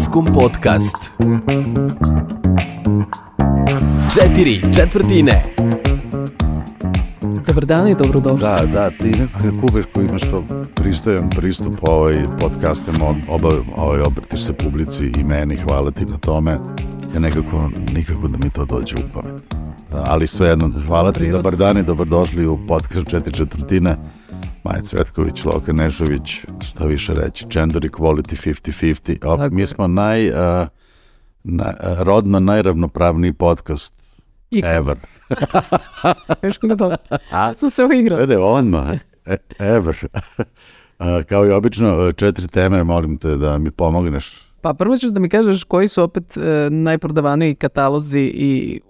Maskum Podcast. Četiri četvrtine. Dobar dan i dobrodošli. Da, da, ti nekako kubeš koji imaš to pristojan pristup ovaj podcastima, oba, ovaj, obratiš se publici i meni, hvala ti na tome. Ja nekako, nikako da mi to dođe u pamet. Ali svejedno, hvala ti, dobar dan i dobrodošli u podcast četiri četvrtine. Maja Cvetković, Loka Nešović, šta više reći, gender equality 50-50. Op, Tako mi smo naj, uh, na, rodno najravnopravniji podcast Ikad. ever. Još to? Smo se uigrali. Ne, odmah, e, ever. A, Kao i obično, četiri teme, molim te da mi pomogneš. Pa prvo ćeš da mi kažeš koji su opet e, najprodavaniji katalozi i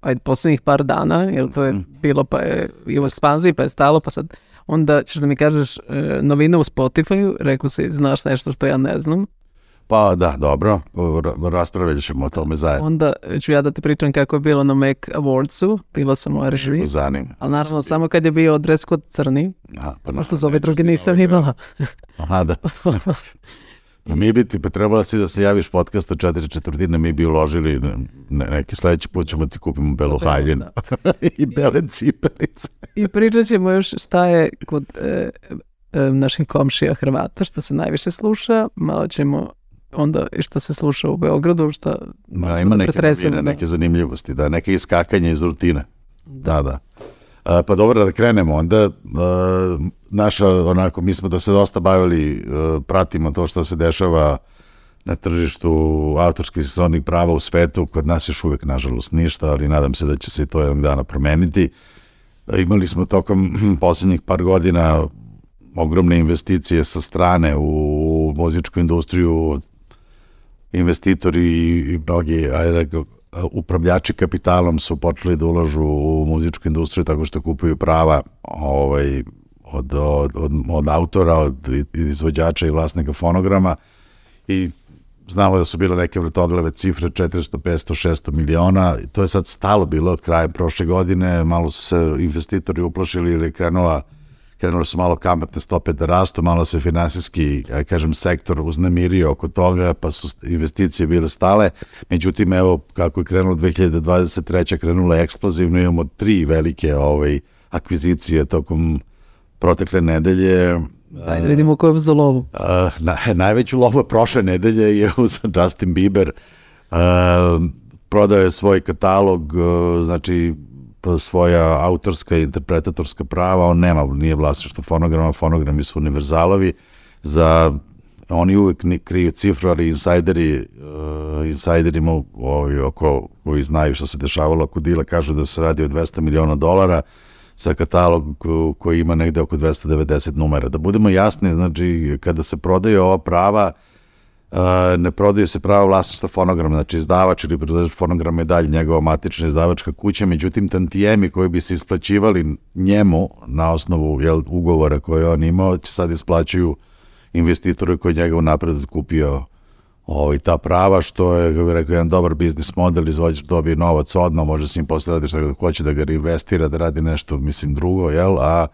ajde, poslednjih par dana, jer to je bilo pa je i u ekspanziji, pa je stalo, pa sad onda ćeš da mi kažeš e, novine u Spotify, rekao si, znaš nešto što ja ne znam, Pa da, dobro, ra- raspravljat ćemo o tome zajedno. onda ću ja da ti pričam kako je bilo na Mac Awardsu, bila sam u režiji, Zanima. ali naravno samo kad je bio dress code crni, Aha, pa na- za ove druge nisam imala. Aha, da. Pa mi bi ti, pa trebala si da se javiš podcast od četiri četvrtine, mi bi uložili ne, neki sledeći put ćemo ti kupimo belu belo, haljinu i bele cipelice. I pričat ćemo još šta je kod e, e, naših komšija Hrvata, što se najviše sluša, malo ćemo onda i što se sluša u Beogradu, šta Da, ima neke, pretresemo, novine, da. neke zanimljivosti, da, neke iskakanje iz rutine. Da, da. A, pa dobro da krenemo, onda a, naša, onako, mi smo da se dosta bavili, a, pratimo to što se dešava na tržištu autorskih srodnih prava u svetu, kod nas još uvek, nažalost, ništa, ali nadam se da će se to jednog dana promeniti. Imali smo tokom posljednjih par godina ogromne investicije sa strane u muzičku industriju, investitori i mnogi ajde, rekao, upravljači kapitalom su počeli da ulažu u muzičku industriju tako što kupuju prava ovaj, od, od, od, od autora, od izvođača i vlasnika fonograma. I znamo da su bile neke vrtoglave cifre 400, 500, 600 miliona. To je sad stalo bilo krajem prošle godine, malo su se investitori uplašili ili je krenula krenule su malo kamatne stope da rastu, malo se finansijski, kažem, sektor uznemirio oko toga, pa su investicije bile stale. Međutim, evo, kako je krenulo 2023. krenula je eksplozivno, imamo tri velike ovaj, akvizicije tokom protekle nedelje. Ajde vidimo ko je za lovu. Uh, na, najveću lovu prošle nedelje je uz Justin Bieber. Uh, prodao je svoj katalog, znači svoja autorska i interpretatorska prava, on nema, nije vlasništvo fonograma, fonogrami su univerzalovi, za oni uvek ni kriju cifru, ali insajderi, uh, insajderima ovi, oko, koji znaju što se dešavalo oko dila, kažu da se radi o 200 miliona dolara, sa katalog ko- koji ima negde oko 290 numera. Da budemo jasni, znači, kada se prodaju ova prava, Uh, ne prodaju se prava vlasništva fonograma, znači izdavač ili prodavač fonograma je dalje njegova matična izdavačka kuća, međutim tantijemi koji bi se isplaćivali njemu na osnovu jel, ugovora koje on imao, će sad isplaćuju investitoru koji je njega unapred otkupio ovaj, ta prava, što je, kako bih rekao, jedan dobar biznis model, izvođač dobije novac odmah, može s njim posle radi šta hoće da ga reinvestira, da radi nešto, mislim, drugo, jel, a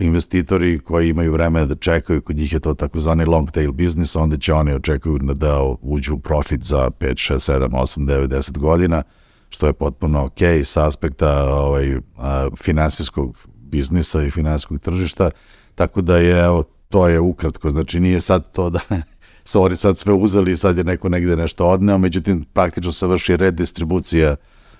investitori koji imaju vremena da čekaju, kod njih je to takozvani long tail biznis, onda će oni očekuju na da uđu u profit za 5, 6, 7, 8, 9, 10 godina, što je potpuno ok sa aspekta ovaj, finansijskog biznisa i finansijskog tržišta, tako da je, evo, to je ukratko, znači nije sad to da sorry, sad sve uzeli sad je neko negde nešto odneo, međutim, praktično se vrši redistribucija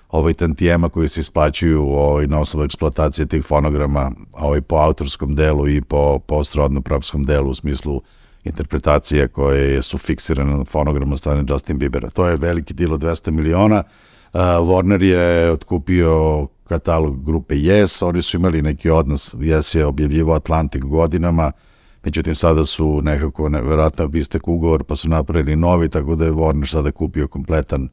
ovaj tantijema koji se isplaćuju ovaj, na osnovu eksploatacije tih fonograma ovaj, po autorskom delu i po, po srodno-pravskom delu u smislu interpretacije koje su fiksirane na fonogramu strane Justin Biebera. To je veliki dil od 200 miliona. Uh, Warner je otkupio katalog grupe Yes, oni su imali neki odnos, Yes je objavljivo Atlantik godinama, međutim sada su nekako nevjerojatno istek ugovor pa su napravili novi, tako da je Warner sada kupio kompletan uh,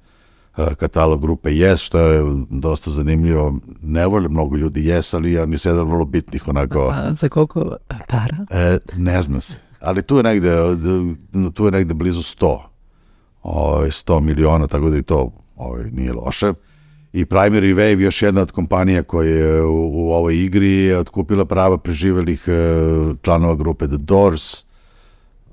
katalog grupe Yes, što je dosta zanimljivo. Ne vole mnogo ljudi Yes, ali ja nisam jedan vrlo bitnih onako... A za koliko para? E, ne zna se. Ali tu je negde, tu je negde blizu 100. Ovaj 100 miliona, tako da i to ovaj, nije loše. I Primary Wave, još jedna od kompanija koja je u, u ovoj igri, je otkupila prava preživelih e, članova grupe The Doors.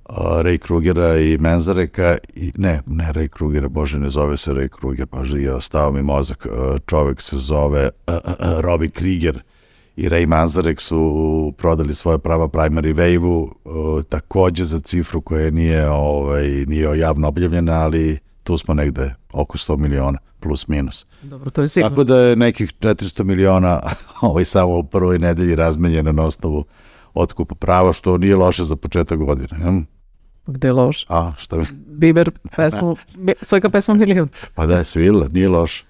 Ray Krugera i Menzareka, i, ne, ne Ray Krugera, bože, ne zove se Ray Kruger, bože, je ostao mi mozak, uh, čovek se zove uh, uh, uh, Robbie Krieger i Ray Manzarek su prodali svoje prava Primary Wave-u, uh, takođe za cifru koja nije, ovaj, nije javno objavljena, ali tu smo negde oko 100 miliona, plus minus. Dobro, to je sigurno. Tako da je nekih 400 miliona ovaj samo u prvoj nedelji razmenjeno na osnovu otkupa prava, što nije loše za početak godine. Ja? Gde je loš? A, šta mi? Biber pesmu, svojka pesma milion. Pa da je svila, nije loš.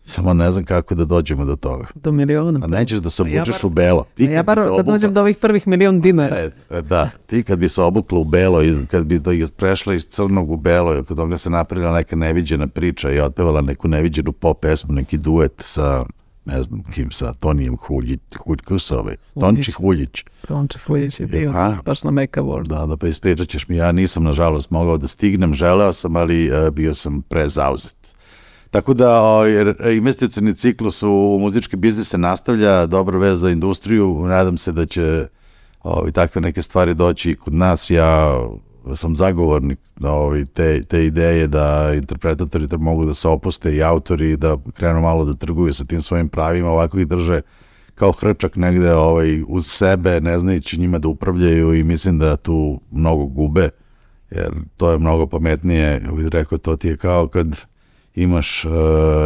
Samo ne znam kako da dođemo do toga. Do miliona. A nećeš da se Pa ja obučeš bar- u belo. Ti ja kad bar da obukla- dođem do ovih prvih milion dinara. E, e, da, ti kad bi se obukla u belo, kad bi da prešla iz crnog u belo, i kod toga se napravila neka neviđena priča i otpevala neku neviđenu pop pesmu, neki duet sa, ne znam kim, sa Tonijem Huljić, Hulj, kako se ovaj, Tonči Huljić. Tonče Fuljić je bio A? baš na Make Award. Da, da, pa ispričat ćeš mi, ja nisam nažalost mogao da stignem, želeo sam, ali e, bio sam prezauzet. Tako da o, jer investicioni ciklus u muzički biznis se nastavlja, dobra vez za industriju, nadam se da će o, i takve neke stvari doći kod nas. Ja sam zagovornik da, ovi, te, te ideje da interpretatori da mogu da se opuste i autori da krenu malo da trguju sa tim svojim pravima, ovako ih drže kao hrčak negde ovaj, uz sebe, ne znajući njima da upravljaju i mislim da tu mnogo gube, jer to je mnogo pametnije, bih rekao, to ti je kao kad imaš uh,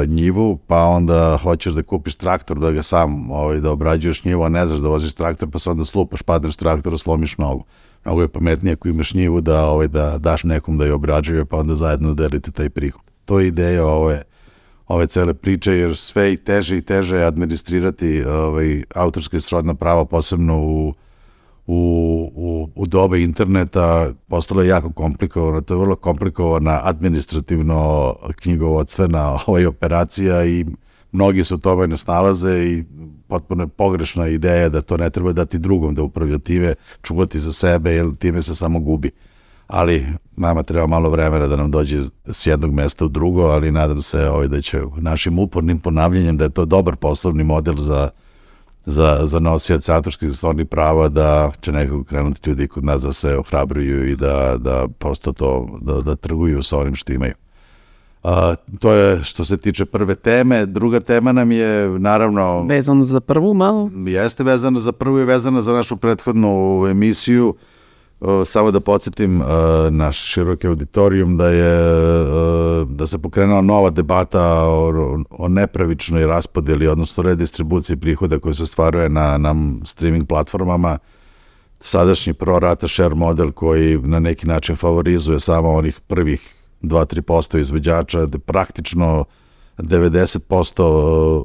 njivu, pa onda hoćeš da kupiš traktor da ga sam ovaj, da obrađuješ njivu, a ne znaš da voziš traktor, pa se onda slupaš, padneš s traktora, slomiš nogu. Mnogo je pametnije ako imaš njivu da, ovaj, da daš nekom da je obrađuje, pa onda zajedno delite taj prihod. To je ideja ove, ove cele priče, jer sve i teže i teže je administrirati ovaj, autorske i srodna prava, posebno u u, u, u dobe interneta postalo je jako komplikovano, to je vrlo komplikovana administrativno knjigovodstvena ovaj operacija i mnogi se u tome ne snalaze i potpuno je pogrešna ideja da to ne treba dati drugom da upravlja time, čuvati za sebe, jer time se samo gubi. Ali nama treba malo vremena da nam dođe s jednog mesta u drugo, ali nadam se ovaj, da će našim upornim ponavljanjem da je to dobar poslovni model za za, za nosioce autorskih stvarnih prava da će nekako krenuti ljudi kod nas da se ohrabruju i da, da prosto to, da, da trguju sa onim što imaju. A, to je što se tiče prve teme. Druga tema nam je naravno Vezano za prvu malo. jeste vezana za prvu i vezana za našu prethodnu emisiju. Samo da podsjetim naš široki auditorijum da je da se pokrenula nova debata o, o nepravičnoj raspodeli, odnosno redistribuciji prihoda koji se ostvaruje na, na streaming platformama. Sadašnji pro rata share model koji na neki način favorizuje samo onih prvih 2-3% izvođača, da praktično 90%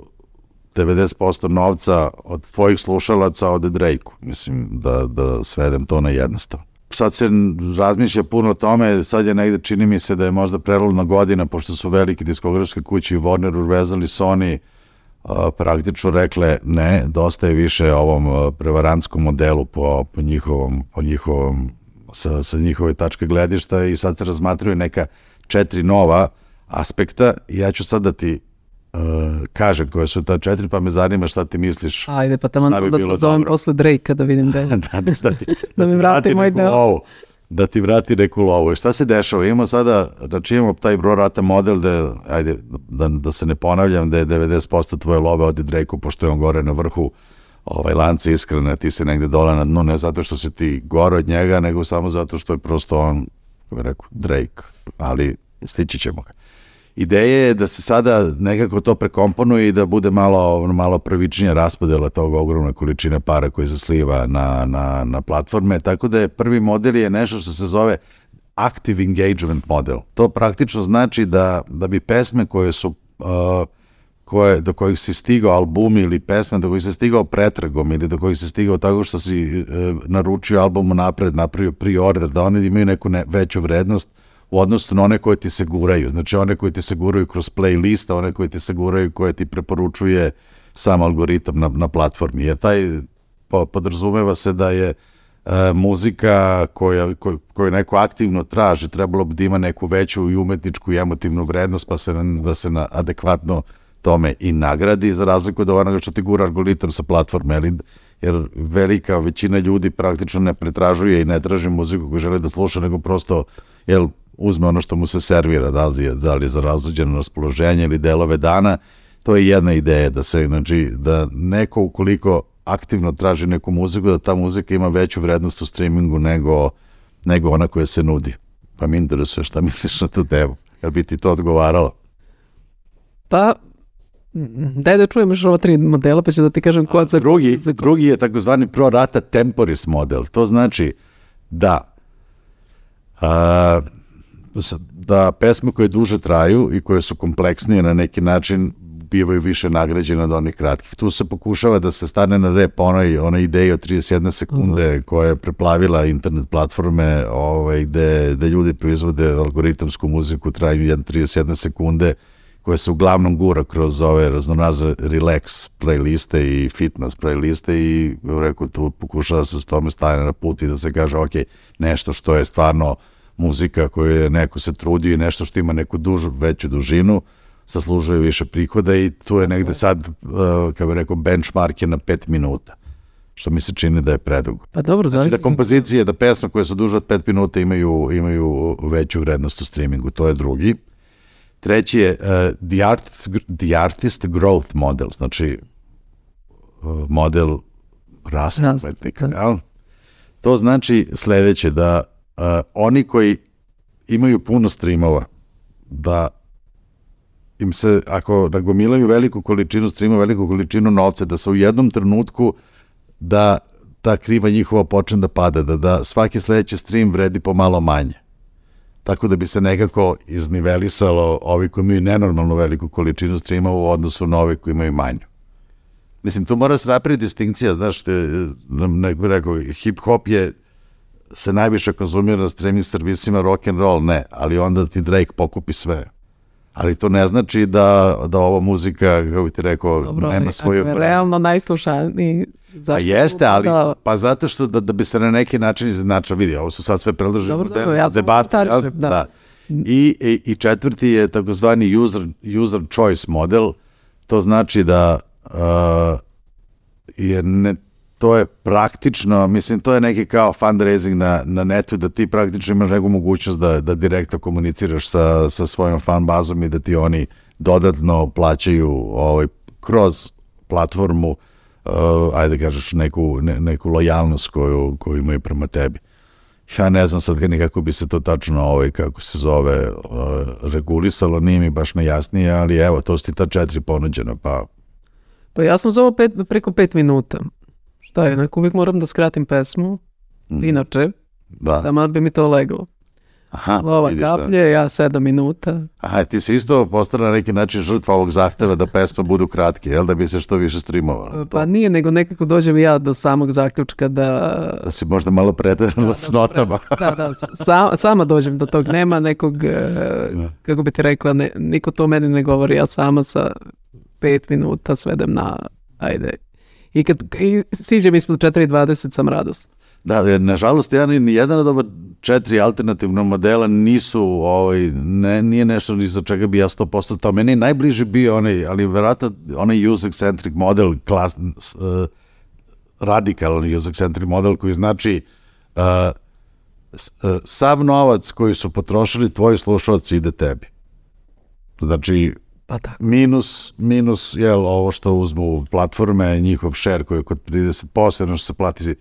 90% novca od tvojih slušalaca ode Drake-u. Mislim da, da svedem to na jednostav. Sad se razmišlja puno o tome, sad je negde čini mi se da je možda preludna godina, pošto su velike diskografske kuće i Warner uvezali Sony, praktično rekle ne, dosta je više ovom prevarantskom modelu po, po njihovom, po njihovom sa, sa njihove tačke gledišta i sad se razmatraju neka četiri nova aspekta i ja ću sad da ti uh, kažem koje su ta četiri, pa me zanima šta ti misliš. Ajde, pa tamo bi da bilo te zovem dobro? posle Drake-a da vidim da je. da, da, da, ti, Da mi ti vrati moj deo. lovu. Da ti vrati neku lovu. I šta se dešava? Imamo sada, znači imamo taj bro rata model da, ajde, da, da se ne ponavljam, da je 90% tvoje love odi Drake-u, pošto je on gore na vrhu ovaj lance iskrene, ti se negde dole na dnu, ne zato što si ti gore od njega, nego samo zato što je prosto on, kako rekao, Drake, ali stići ćemo ga. Ideja je da se sada nekako to prekomponuje i da bude malo, malo pravičnija raspodela tog ogromne količine para koji se sliva na, na, na platforme, tako da je prvi model je nešto što se zove active engagement model. To praktično znači da, da bi pesme koje su uh, koje, do kojih si stigao albumi ili pesme, do kojih si stigao pretragom ili do kojih si stigao tako što si e, naručio album napred, napravio pre-order, da oni imaju neku ne, veću vrednost u odnosu na one koje ti se guraju. Znači one koje ti se guraju kroz playlist, a one koje ti se guraju koje ti preporučuje sam algoritam na, na platformi. Jer taj po, podrazumeva se da je e, muzika koja, koju, koju neko aktivno traži, trebalo bi da ima neku veću i umetničku i emotivnu vrednost, pa se da se na adekvatno tome i nagradi, za razliku od onoga što ti gura algoritam sa platforme. Ali jer velika većina ljudi praktično ne pretražuje i ne traži muziku koju žele da sluša, nego prosto jel, uzme ono što mu se servira, da li je, da li za razlođeno raspoloženje ili delove dana, to je jedna ideja da se, znači, da neko ukoliko aktivno traži neku muziku, da ta muzika ima veću vrednost u streamingu nego, nego ona koja se nudi. Pa mi interesuje šta misliš na tu temu. Jel bi ti to odgovaralo? Pa, daj da čujem još ova tri modela, pa ću da ti kažem ko za... Drugi, za- drugi je takozvani pro rata temporis model. To znači da a, da pesme koje duže traju i koje su kompleksnije na neki način bivaju više nagrađene od onih kratkih. Tu se pokušava da se stane na rep onoj, onoj ideji od 31 sekunde koja je preplavila internet platforme ovaj, gde, gde ljudi proizvode algoritamsku muziku traju 31 sekunde koja se uglavnom gura kroz ove raznorazne relax playliste i fitness playliste i rekao tu pokušava se s tome stane na put i da se kaže ok, nešto što je stvarno muzika koju je neko se trudio i nešto što ima neku dužu, veću dužinu zaslužuje više prihoda i tu je negde sad, uh, kako bih rekao, benchmark je na 5 minuta što mi se čini da je predugo. Pa dobro, Znači da kompozicije, da pesme koje su duže od 5 minuta imaju, imaju veću vrednost u streamingu, to je drugi. Treći je uh, the, art, the Artist Growth Model, znači uh, model rasta umetnika. da. To znači sledeće, da uh, oni koji imaju puno streamova, da im se, ako nagomilaju veliku količinu streama, veliku količinu novca, da se u jednom trenutku da ta kriva njihova počne da pada, da, da svaki sledeći stream vredi pomalo manje. Tako da bi se nekako iznivelisalo ovi koji imaju nenormalno veliku količinu streama u odnosu na ove koji imaju manju. Mislim, tu mora se napraviti distinkcija, znaš, te, neko rekao, hip-hop je se najviše konzumira na streaming servisima rock and roll, ne, ali onda ti Drake pokupi sve. Ali to ne znači da, da ova muzika, kako bi ti rekao, Dobro, nema svoju... je realno najslušaniji. A Zašto jeste, ali Da, pa zato što da, da bi se na neki način izjednačio, vidi, ovo su sad sve predloženi Dobro, dobro, ja debatu, jel? komentarišem, da. I, i, I četvrti je takozvani user, user choice model, to znači da uh, je ne, to je praktično, mislim, to je neki kao fundraising na, na netu, da ti praktično imaš neku mogućnost da, da direktno komuniciraš sa, sa svojom fan bazom i da ti oni dodatno plaćaju ovaj, kroz platformu uh, ajde da kažeš neku, ne, neku lojalnost koju, koju imaju prema tebi. Ja ne znam sad nikako bi se to tačno ovaj, kako se zove uh, regulisalo, nije mi baš najjasnije, ali evo, to su ti ta četiri ponuđena, pa Pa ja sam za ovo pet, preko pet minuta. Šta je, neko uvijek moram da skratim pesmu. Mhm. Inače, da. tamo bi mi to leglo. Aha, Lova vidiš da. kaplje, ja sedam minuta. Aha, ti si isto postala na neki način žrtva ovog zahteva da pesme budu kratke, jel da bi se što više streamovalo? Pa nije, nego nekako dođem ja do samog zaključka da... Da si možda malo preterala s notama. Da, da, sa, sama dođem do tog. Nema nekog, e, kako bi ti rekla, ne, niko to meni ne govori, ja sama sa pet minuta svedem na, ajde. I kad i siđem ispod 4.20 sam radost. Da, jer nažalost ja ni, jedan od ova četiri alternativna modela nisu, ovaj, ne, nije nešto ni za čega bi ja 100% stao. Meni je najbliži bio onaj, ali verovatno onaj user-centric model, klas, uh, radikalan user-centric model koji znači uh, sav novac koji su potrošili tvoji slušalci ide tebi. Znači, Pa tako. minus, minus jel, ovo što uzmu platforme, njihov share koji je kod 30%, ono što se plati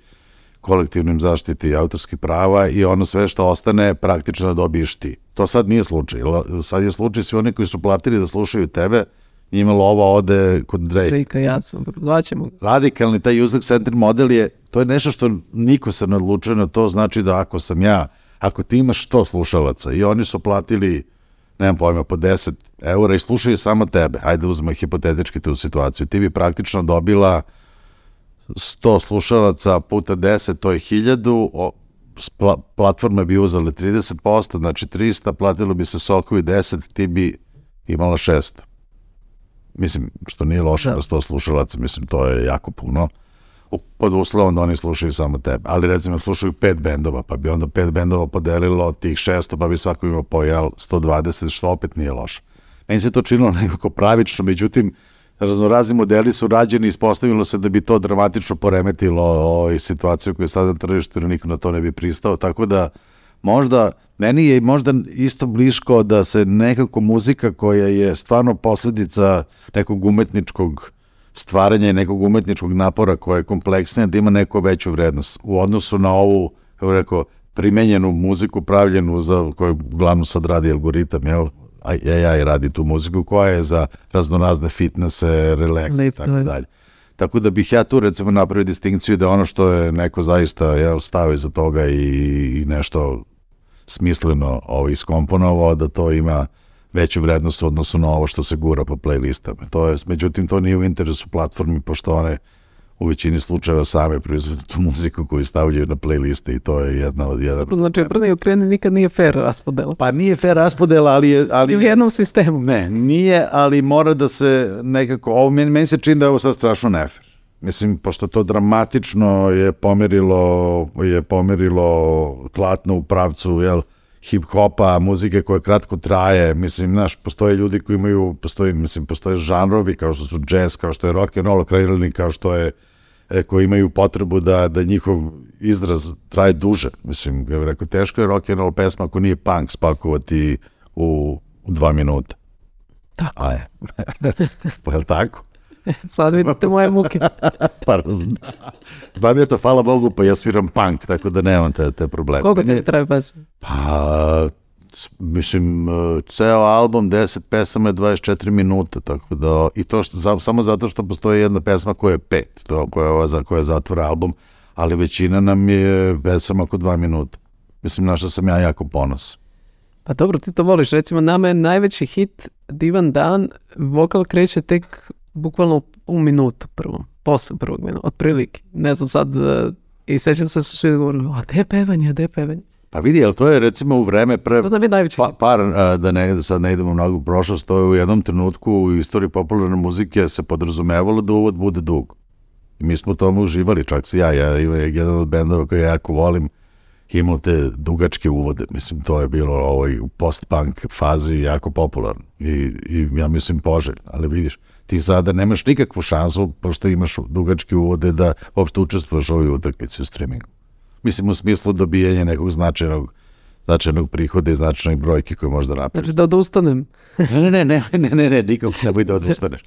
kolektivnim zaštiti autorskih prava i ono sve što ostane praktično dobiješ ti. To sad nije slučaj. Sad je slučaj svi oni koji su platili da slušaju tebe, njima lova ode kod Drake. Rika, jasno, zvaćemo. Radikalni taj user center model je, to je nešto što niko se ne odlučuje na to, znači da ako sam ja, ako ti imaš 100 slušalaca i oni su platili nemam pojma, po 10 eura i slušaju samo tebe, ajde uzmemo hipotetički tu situaciju, ti bi praktično dobila 100 slušalaca puta 10, to je 1000, o, pla, platforme bi uzele 30%, znači 300, platilo bi se sokovi 10, ti bi imala 600. Mislim, što nije loše Da. da 100 slušalaca, mislim, to je jako puno. Pod uslovom da oni slušaju samo tebe. Ali recimo slušaju pet bendova, pa bi onda pet bendova podelilo tih 600, pa bi svako imao po jel, 120, što opet nije loše. Meni se to činilo nekako pravično, međutim, raznorazni modeli su rađeni i ispostavilo se da bi to dramatično poremetilo ovaj, situaciju koja je sada na tržištu, jer niko na to ne bi pristao, tako da možda, meni je možda isto bliško da se nekako muzika koja je stvarno posledica nekog umetničkog stvaranja i nekog umetničkog napora koja je kompleksnija, da ima neku veću vrednost u odnosu na ovu, kako rekao, primenjenu muziku pravljenu za koju glavno sad radi algoritam, jel? AI radi tu muziku koja je za raznorazne fitnesse, relax i tako dalje. Tako da bih ja tu recimo napravio distinkciju da ono što je neko zaista jel, stavio iza toga i, i nešto smisleno ovo iskomponovao, da to ima veću vrednost u odnosu na ovo što se gura po playlistama. To je, međutim, to nije u interesu platformi, pošto one u većini slučajeva same proizvode tu muziku koju stavljaju na playliste i to je jedna od jedan. Dobro, znači, obrne i okreni nikad nije fair raspodela. Pa nije fair raspodela, ali je... Ali, I u jednom sistemu. Ne, nije, ali mora da se nekako... Ovo, meni, meni se čini da je ovo sad strašno nefer. Mislim, pošto to dramatično je pomerilo, je pomerilo tlatno u pravcu, jel, hip-hopa, muzike koja kratko traje, mislim, znaš, postoje ljudi koji imaju, postoji, mislim, postoje žanrovi kao što su jazz, kao što je rock and roll, kreirani, kao što je e, koji imaju potrebu da, da njihov izraz traje duže. Mislim, ja bih rekao, teško je rock and roll pesma ako nije punk spakovati u, u dva minuta. Tako. A je. pa je li tako? Sad vidite moje muke. pa znam. Znam je to, hvala Bogu, pa ja sviram punk, tako da nemam te, te probleme. Koliko ti traje pesma? Pa, mislim, ceo album, 10 pesama je 24 minuta, tako da, i to što, samo zato što postoji jedna pesma koja je pet, to koja, je, koja zatvora album, ali većina nam je pesama oko dva minuta. Mislim, na što sam ja jako ponos. Pa dobro, ti to voliš. Recimo, nama je najveći hit Divan dan, vokal kreće tek bukvalno u minutu prvom, posle prvog minuta, otprilike. Ne znam sad, uh, i sećam se su svi govorili, a gde je pevanje, gde je pevanje? Pa vidi, jel to je recimo u vreme pre... To nam je najveći pa, par, a, da ne, da sad ne idemo mnogo u prošlost, to je u jednom trenutku u istoriji popularne muzike se podrazumevalo da uvod bude dug. I mi smo u tome uživali, čak se ja, ja imam jedan od bendova koje ja jako volim, imao te dugačke uvode. Mislim, to je bilo ovoj u post-punk fazi jako popularno. I, I ja mislim poželj, ali vidiš, ti sada nemaš nikakvu šansu, pošto imaš dugačke uvode, da uopšte učestvuješ u ovoj utakmici u streamingu. Mislim, u smislu dobijanja nekog značajnog značajnog prihoda i značajnog brojke koje možda napraviš. Znači da odustanem. ne, ne, ne, ne, ne, ne, ne, nikako nemoj da odustaneš.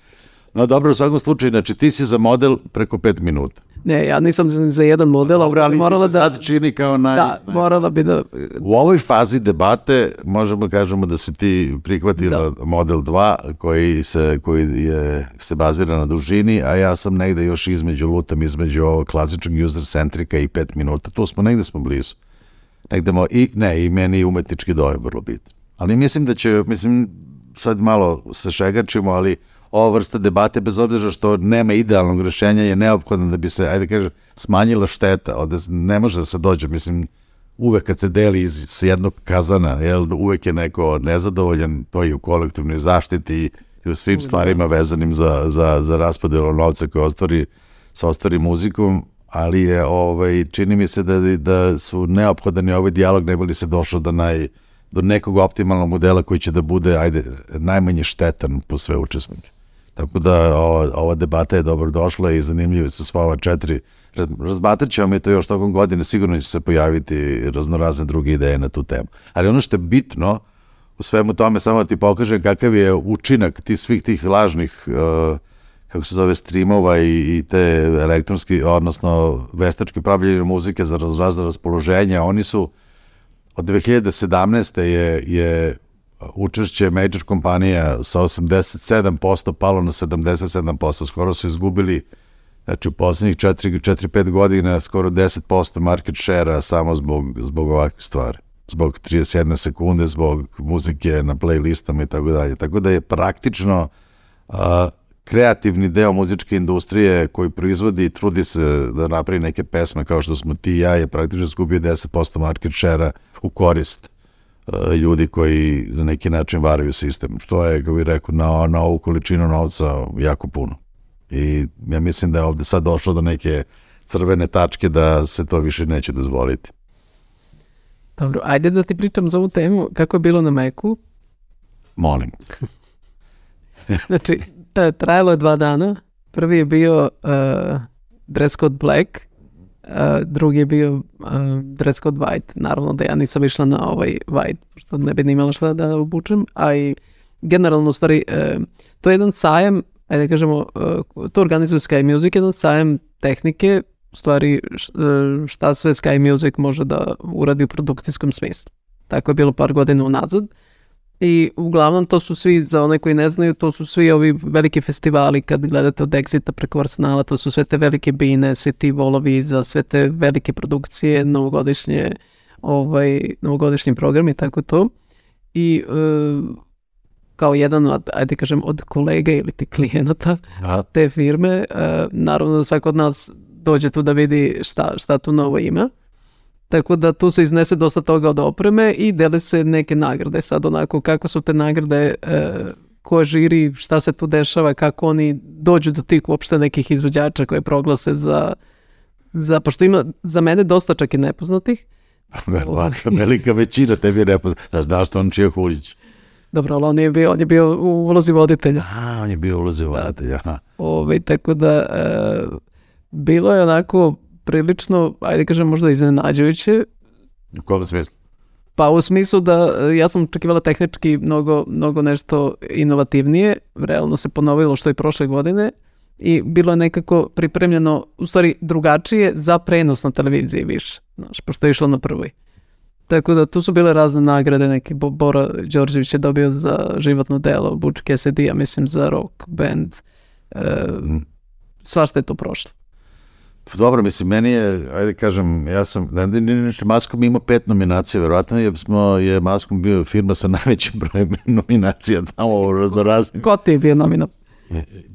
No dobro, u svakom slučaju, znači ti si za model preko 5 minuta. Ne, ja nisam za, za jedan model, Dobro, ali morala se da... sad čini kao naj... Da, morala bi da... U ovoj fazi debate možemo kažemo da si ti prihvatila da. model 2 koji se koji je se bazira na dužini, a ja sam negde još između lutam između ovog klasičnog user centrika i 5 minuta. Tu smo negde smo blizu. Negde mo, i ne, i meni umetnički dojam vrlo bitan. Ali mislim da će mislim sad malo se šegačimo, ali ova vrsta debate, bez obzira što nema idealnog rešenja, je neophodno da bi se, ajde da kaže, smanjila šteta. Ovde ne može da se dođe, mislim, uvek kad se deli iz s jednog kazana, jel, uvek je neko nezadovoljan, to je u kolektivnoj zaštiti i svim stvarima vezanim za, za, za raspodelu novca koje ostvari sa ostvari muzikom, ali je, ovaj, čini mi se da, da su neophodan ovaj dijalog ne bi li se došlo do naj, do nekog optimalnog modela koji će da bude, ajde, najmanje štetan po sve učesnike. Tako da ova, ova debata je dobro došla i zanimljiva sa sva ova četiri. Razmatrat ćemo mi to još tokom godine, sigurno će se pojaviti raznorazne druge ideje na tu temu. Ali ono što je bitno u svemu tome, samo da ti pokažem kakav je učinak ti svih tih lažnih uh, kako se zove, streamova i, i te elektronski, odnosno veštačke pravljenje muzike za razrazne raspoloženja, oni su od 2017. je, je učešće major kompanija sa 87% palo na 77%, skoro su izgubili znači u poslednjih 4-5 godina skoro 10% market share-a samo zbog, zbog ovakve stvari zbog 31 sekunde, zbog muzike na playlistama i tako dalje. Tako da je praktično a, kreativni deo muzičke industrije koji proizvodi i trudi se da napravi neke pesme kao što smo ti i ja je praktično izgubio 10% market share-a u korist ljudi koji na neki način varaju sistem, što je, kako bih rekao, na, na ovu količinu novca jako puno. I ja mislim da je ovde sad došlo do neke crvene tačke da se to više neće dozvoliti. Dobro, ajde da ti pričam za ovu temu. Kako je bilo na Meku? Molim. znači, E, Trajalo je dva dana. Prvi je bio uh, dress code black, drugi je bio uh, dress code white. Naravno da ja nisam išla na ovaj white, što ne bi imala šta da obučem, a i generalno u stvari uh, to je jedan sajam, ajde da kažemo, uh, to organizuje Sky Music, jedan sajam tehnike, u stvari uh, šta sve Sky Music može da uradi u produkcijskom smislu. Tako je bilo par godina unazad. I uglavnom to su svi, za one koji ne znaju, to su svi ovi veliki festivali kad gledate od Exita preko Arsenala, to su sve te velike bine, svi ti volovi za sve te velike produkcije, novogodišnje, ovaj, novogodišnji program i tako to. I e, kao jedan od, ajde kažem, od kolega ili ti klijenata Da. te firme, e, naravno da svako od nas dođe tu da vidi šta, šta tu novo ima. Tako da tu se iznese dosta toga od opreme i dele se neke nagrade. Sad onako kako su te nagrade, e, ko žiri, šta se tu dešava, kako oni dođu do tih uopšte nekih izvođača koje proglase za, za pošto ima za mene dosta čak i nepoznatih. Verovatno, velika većina tebi je nepoznata. Da znaš što on čije Huljić. Dobro, ali on je bio, on je bio u ulozi voditelja. A, on je bio ulazi voditelj, aha. Ovaj, tako da e, bilo je onako prilično, ajde kažem možda iznenađujuće, U kom smislu? pa u smislu da e, ja sam očekivala tehnički mnogo, mnogo nešto inovativnije, realno se ponovilo što i prošle godine i bilo je nekako pripremljeno, u stvari drugačije za prenos na televiziji više, znaš, pošto je išlo na prvoj. Tako da tu su bile razne nagrade, neki Bo- Bora Đorđević je dobio za životno delo, Butch Cassidy, ja mislim za rock band, e, svašta je to prošlo. Dobro, mislim, meni je, ajde kažem, ja sam, ne, ne, ne, ne, Maskom ima pet nominacija, verovatno je, smo, je Maskom bio firma sa najvećim brojem nominacija tamo u raznoraznim. Ko ti je bio nominovan?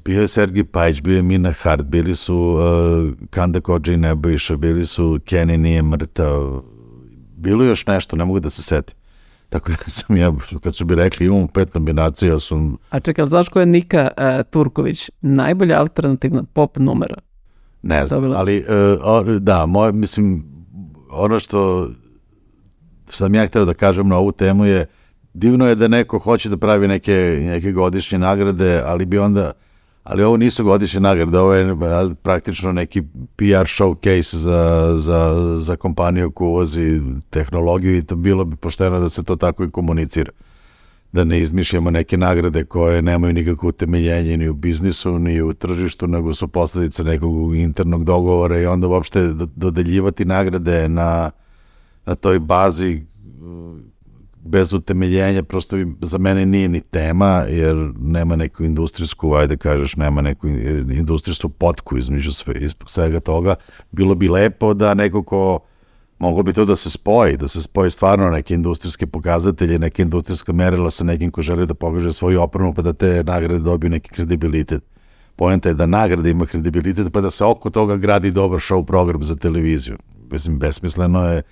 Bio je Sergij Pajić, bio je Mina Hart, bili su uh, Kanda Kođa i Nebojša, bili su Kenny nije mrtav, bilo je još nešto, ne mogu da se setim. Tako da sam ja, kad su bi rekli imamo pet nominacija, ja sam, A čekaj, znaš ko je Nika e, Turković? Najbolja alternativna pop numera. Ne znam, Dobila. ali uh, da, moje, mislim, ono što sam ja hteo da kažem na ovu temu je, divno je da neko hoće da pravi neke, neke godišnje nagrade, ali bi onda, ali ovo nisu godišnje nagrade, ovo je praktično neki PR showcase za, za, za kompaniju koja uvozi tehnologiju i to bilo bi pošteno da se to tako i komunicira da ne izmišljamo neke nagrade koje nemaju nikakvo utemeljenje ni u biznisu, ni u tržištu, nego su posledice nekog internog dogovora i onda uopšte do- dodeljivati nagrade na, na toj bazi uh, bez utemeljenja, prosto za mene nije ni tema, jer nema neku industrijsku, ajde kažeš, nema neku in- industrijsku potku između sve, svega toga. Bilo bi lepo da neko ko moglo bi to da se spoji, da se spoji stvarno neke industrijske pokazatelje, neke industrijska merila sa nekim ko želi da pokaže svoju opremu, pa da te nagrade dobiju neki kredibilitet. Pojenta je da nagrada ima kredibilitet, pa da se oko toga gradi dobar show program za televiziju. Mislim, besmisleno je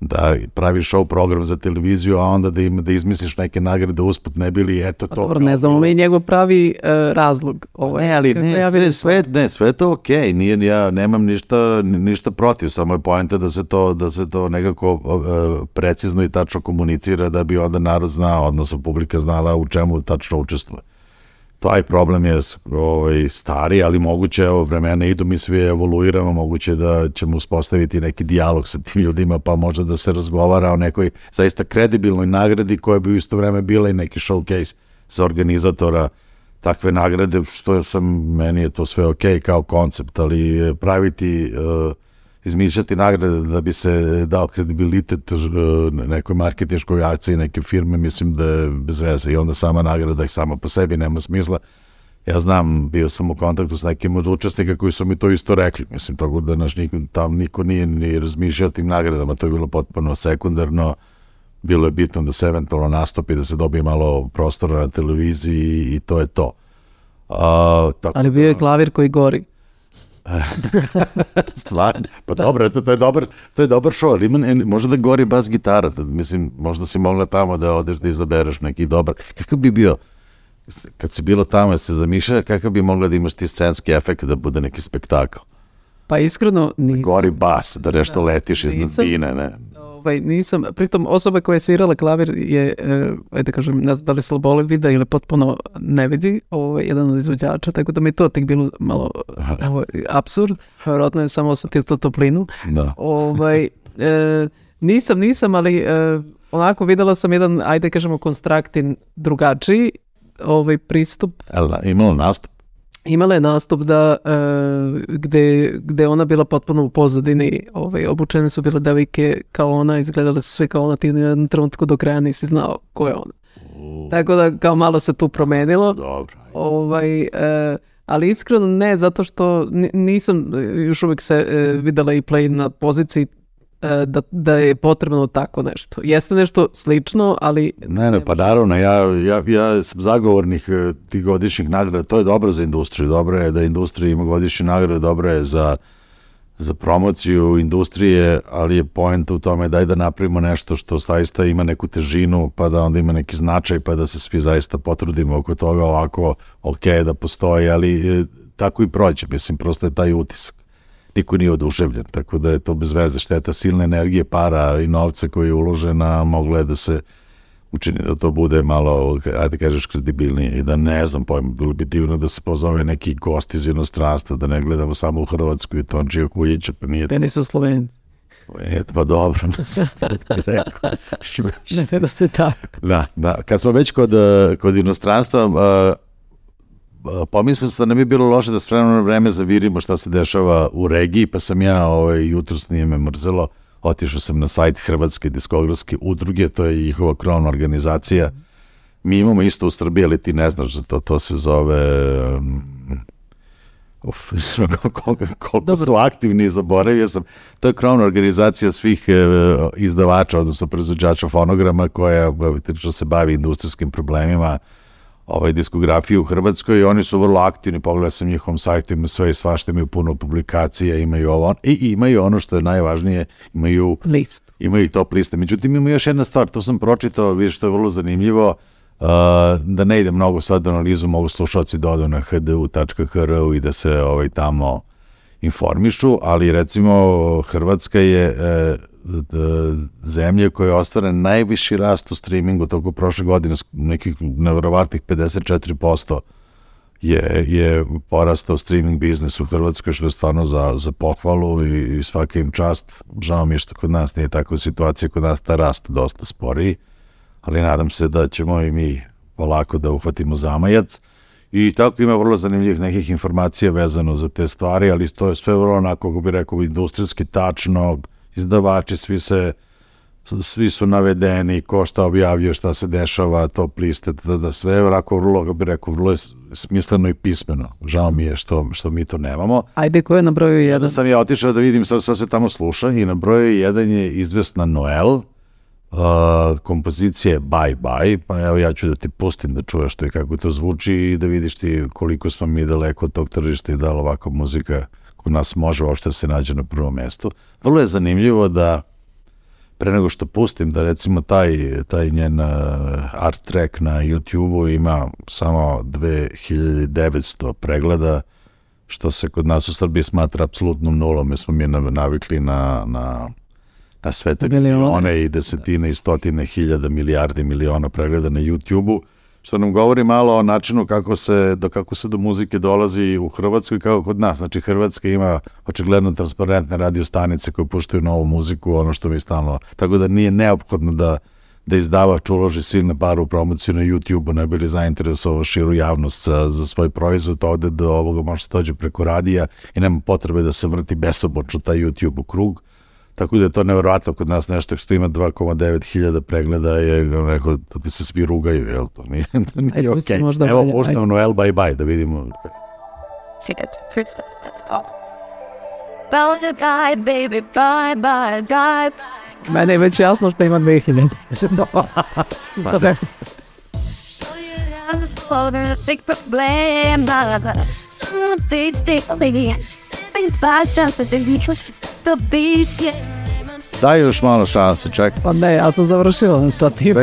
da pravi show program za televiziju, a onda da, im, da izmisliš neke nagrade usput, ne bili, eto Pa to. dobro, kao ne znamo mi njegov pravi e, razlog. Ovo je, Ne, ali ne, ja sve, sve, ne, sve je to okej, nije, ja nemam ništa, ništa protiv, samo je poenta da se to, da se to nekako uh, precizno i tačno komunicira da bi onda narod znao, odnosno publika znala u čemu tačno učestvuje. Taj problem je ovaj, stari, ali moguće, evo, vremena idu, mi svi evoluiramo, moguće da ćemo uspostaviti neki dijalog sa tim ljudima, pa možda da se razgovara o nekoj zaista kredibilnoj nagradi koja bi u isto vreme bila i neki showcase za organizatora takve nagrade, što sam, meni je to sve ok kao koncept, ali praviti, uh, izmišljati nagrade da bi se dao kredibilitet uh, nekoj marketinškoj akciji neke firme, mislim da je bez veze i onda sama nagrada ih sama po sebi nema smisla. Ja znam, bio sam u kontaktu s nekim od učesnika koji su mi to isto rekli. Mislim, tako da naš niko, tam niko nije ni razmišljao tim nagradama, to je bilo potpuno sekundarno. Bilo je bitno da se eventualno nastupi, da se dobije malo prostora na televiziji i to je to. A, tako, Ali bio je klavir koji gori. Stvarno? Pa dobro, eto, to je dobar, to je dobar show, ali ima, možda da gori bas gitara, da, mislim, možda si mogla tamo da odeš da izabereš neki dobar. Kakav bi bio, kad si bilo tamo, se zamišlja, kakav bi mogla da imaš ti scenski efekt da bude neki spektakl? Pa iskreno nisam. Gori bas, da nešto letiš iznad bine, ne? Ovaj, nisam, pritom osoba koja je svirala klavir je, e, ajde kažem, ne znam da li slabole vida ili potpuno ne vidi, ovaj, jedan od izvođača, tako da mi to tek bilo malo ovaj, absurd, vjerojatno je samo osetio to toplinu. Da. Ovaj, e, nisam, nisam, ali e, onako videla sam jedan, ajde kažemo, konstraktin drugačiji ovaj pristup. Jel da, imalo nastup? Imala je nastup da, e, gde, gde ona bila potpuno u pozadini, ovaj, obučene su bile devike kao ona, izgledale su sve kao ona, ti u jednom trenutku do kraja nisi znao ko je ona. Tako da kao malo se tu promenilo. Dobro. Ovaj, e, ali iskreno ne, zato što ni- nisam još uvijek se e, videla i play na poziciji da, da je potrebno tako nešto. Jeste nešto slično, ali Ne, ne, pa naravno, ja, ja, ja sam zagovornik e, tih godišnjih nagrada, to je dobro za industriju, dobro je da industrija ima godišnje nagrade, dobro je za, za promociju industrije, ali je point u tome daj da napravimo nešto što zaista ima neku težinu, pa da onda ima neki značaj, pa da se svi zaista potrudimo oko toga, ovako, ok, da postoji, ali e, tako i prođe, mislim, prosto je taj utisak. Niko nije oduševljen, tako da je to bez veze šteta silne energije, para i novca koji je uložena, moglo je da se učini da to bude malo, ajde kažeš, kredibilnije i da ne znam pojma, bilo bi divno da se pozove neki gost iz inostranstva, da ne gledamo samo u Hrvatsku i Tončija Kuljića, pa nije meni su Slovenci. E, pa dobro, sam ti rekao. Ne, ne da se tako. Da, da. Kad smo već kod, eh, kod inostranstva, uh, pomislio sam da ne bi bilo loše da s vremena na vreme zavirimo šta se dešava u regiji, pa sam ja ovaj, jutros nije me mrzelo, otišao sam na sajt Hrvatske diskografske udruge, to je njihova krovna organizacija. Mi imamo isto u Srbiji, ali ti ne znaš za to, to se zove... Um, Uf, koliko, koliko Dobro. su aktivni, zaboravio sam. To je krovna organizacija svih e, izdavača, odnosno proizvođača fonograma koja što se bavi industrijskim problemima ovaj, diskografiju u Hrvatskoj i oni su vrlo aktivni, pogledao sam njihovom sajtu, ima sve i svašta, imaju puno publikacija, imaju ovo, i imaju ono što je najvažnije, imaju List. imaju i top liste. Međutim, ima još jedna stvar, to sam pročitao, vidiš, što je vrlo zanimljivo, uh, da ne ide mnogo sad analizu, mogu slušalci da odu na hdu.hr i da se ovaj, tamo informišu, ali recimo Hrvatska je e, zemlja koja je ostvaren najviši rast u streamingu toko prošle godine, nekih nevjerovatnih 54% je, je porastao streaming biznis u Hrvatskoj, što je stvarno za, za pohvalu i, i svaka im čast. Žao mi je što kod nas nije takva situacija, kod nas ta rast dosta sporiji, ali nadam se da ćemo i mi polako da uhvatimo zamajac. I tako ima vrlo zanimljivih nekih informacija vezano za te stvari, ali to je sve vrlo onako, kako bi rekao, industrijski tačno, izdavači, svi se svi su navedeni, ko šta objavljuje, šta se dešava, top liste, da, da sve je onako vrlo, bi rekao, vrlo je smisleno i pismeno. Žao mi je što, što mi to nemamo. Ajde, ko je na broju jedan? Onda sam ja otišao da vidim šta, šta se tamo sluša i na broju jedan je izvesna Noel, uh, kompozicije Bye Bye, pa evo ja ću da ti pustim da čuješ to i kako to zvuči i da vidiš ti koliko smo mi daleko od tog tržišta i da li ovakva muzika kod nas može uopšte da se nađe na prvom mestu. Vrlo je zanimljivo da pre nego što pustim da recimo taj, taj njen uh, art track na YouTube-u ima samo 2900 pregleda, što se kod nas u Srbiji smatra apsolutnom nulom, jer smo mi nav- navikli na, na, na sve te milione i desetine i stotine hiljada milijardi miliona pregleda na YouTube-u, što nam govori malo o načinu kako se, do, kako se do muzike dolazi u Hrvatskoj kao kod nas. Znači, Hrvatska ima očigledno transparentne radio stanice koje puštaju novu muziku, ono što mi stalno... Tako da nije neophodno da da izdavač uloži silne pare u promociju na YouTube-u, ne bi li zainteresovao širu javnost za, za svoj proizvod, ovde do ovoga može da dođe preko radija i nema potrebe da se vrti besobočno taj YouTube u krug. Така да тоа неверојатно код нас нешто што има 2,9 хиляда прегледа е некој да ти се сви ругај, ел тоа не. е окей. Да Ево можна основно ел бај бај да видиме. Мене е веќе јасно што има 2000. Добре. Problem, pa se vidiš To piše Daj još malo šanse, čekaj. Pa ne, ja sam završila sa tim.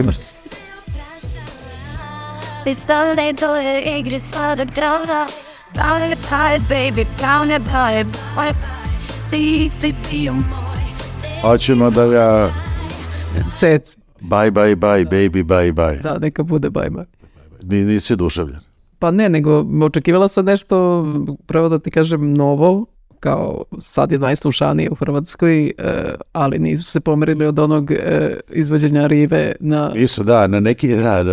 Ti stavljaj to je igri sladog drava Pound pie, baby, pound pie, Ti si bio moj Hoćemo da ga Seci. Bye, bye, bye, baby, bye, bye. Da, neka bude bye bye. Ni, nisi oduševljen. Pa ne, nego očekivala sam nešto, pravo da ti kažem, novo, kao sad je najslušanije u Hrvatskoj, e, ali nisu se pomerili od onog e, izvođenja rive na... Nisu, da, na neki, da,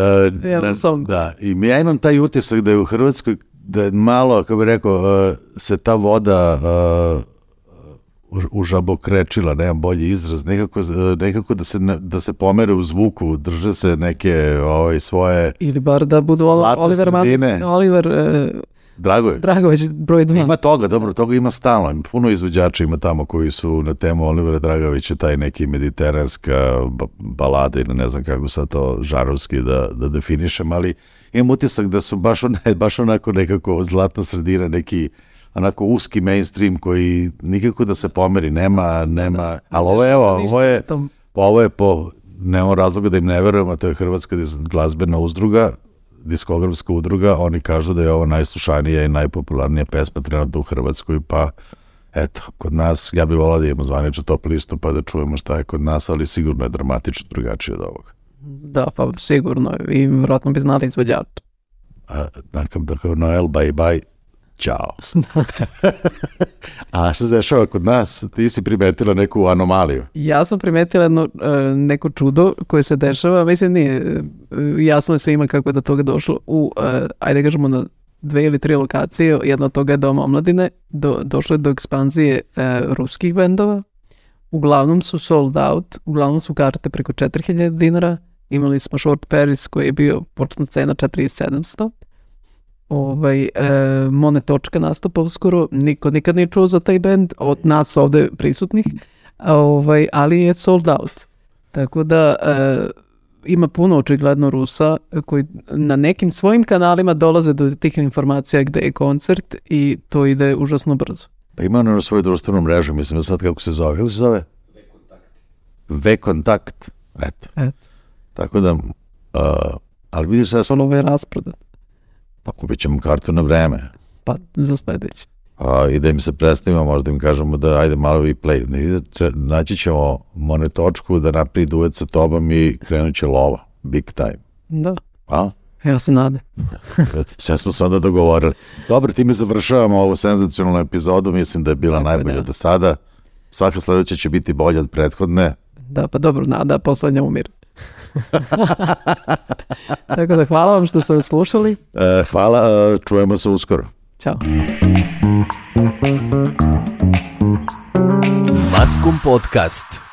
na- sam- da. I ja imam taj utisak da je u Hrvatskoj, da je malo, kako bih rekao, uh, se ta voda užabokrečila, nemam bolji izraz, nekako, nekako da, se, da se pomere u zvuku, drže se neke ovaj, svoje, Ili bar da budu Oliver sredine. Oliver drago je. Dragović broj 2. Ima toga, dobro, toga ima stalno. Puno izvođača ima tamo koji su na temu Olivera Dragovića, taj neki mediteranska ba- balada ili ne znam kako sad to žarovski da, da definišem, ali imam utisak da su baš, one, baš onako nekako zlatna sredina, neki onako uski mainstream koji nikako da se pomeri, nema, nema, ali ovo je, evo, ovo je, ovo je po, nemamo razloga da im ne verujemo, to je Hrvatska glazbena uzdruga, diskografska udruga, oni kažu da je ovo najslušanija i najpopularnija pesma trenutno u Hrvatskoj, pa eto, kod nas, ja bih volao da imamo zvaničnu top listu pa da čujemo šta je kod nas, ali sigurno je dramatično drugačije od ovoga. Da, pa sigurno. I vjerojatno bi znali izvođač. A, dakle, dakle, Noel, bye bye, Ćao. A što se dešava kod nas? Ti si primetila neku anomaliju. Ja sam primetila jedno, e, neko čudo koje se dešava, mislim nije e, jasno je svima kako je do toga došlo u, e, ajde kažemo na dve ili tri lokacije, jedna od toga je Dom omladine, do, došlo je do ekspanzije e, ruskih bendova, uglavnom su sold out, uglavnom su karte preko 4000 dinara, imali smo Short Paris koji je bio početna cena 4700, ovaj, e, Mone Točka nastupa uskoro, niko nikad nije čuo za taj band, od nas ovde prisutnih, ovaj, ali je sold out. Tako da e, ima puno očigledno Rusa koji na nekim svojim kanalima dolaze do tih informacija gde je koncert i to ide užasno brzo. Pa ima ono na svoju društvenu mrežu, mislim da sad kako se zove. Kako se zove? V-kontakt. Eto. Eto, Tako da, uh, ali vidiš sad, ovo je rasprodat. Pa kupit ćemo kartu na vreme. Pa za sledeći. A, I da im se predstavimo, možda im kažemo da ajde malo vi play. Naći ćemo monetočku da napravi duet sa tobom i krenut će lova. Big time. Da, A? ja se nadam. Sve smo se onda dogovorili. Dobro, time završavamo ovu senzacionalnu epizodu. Mislim da je bila Tako najbolja da. do sada. Svaka sledeća će biti bolja od prethodne. Da, pa dobro, nada, poslednja umire. Tako da hvala vam što ste nas slušali. E, hvala, e, čujemo se uskoro. Ćao. Maskum Podcast.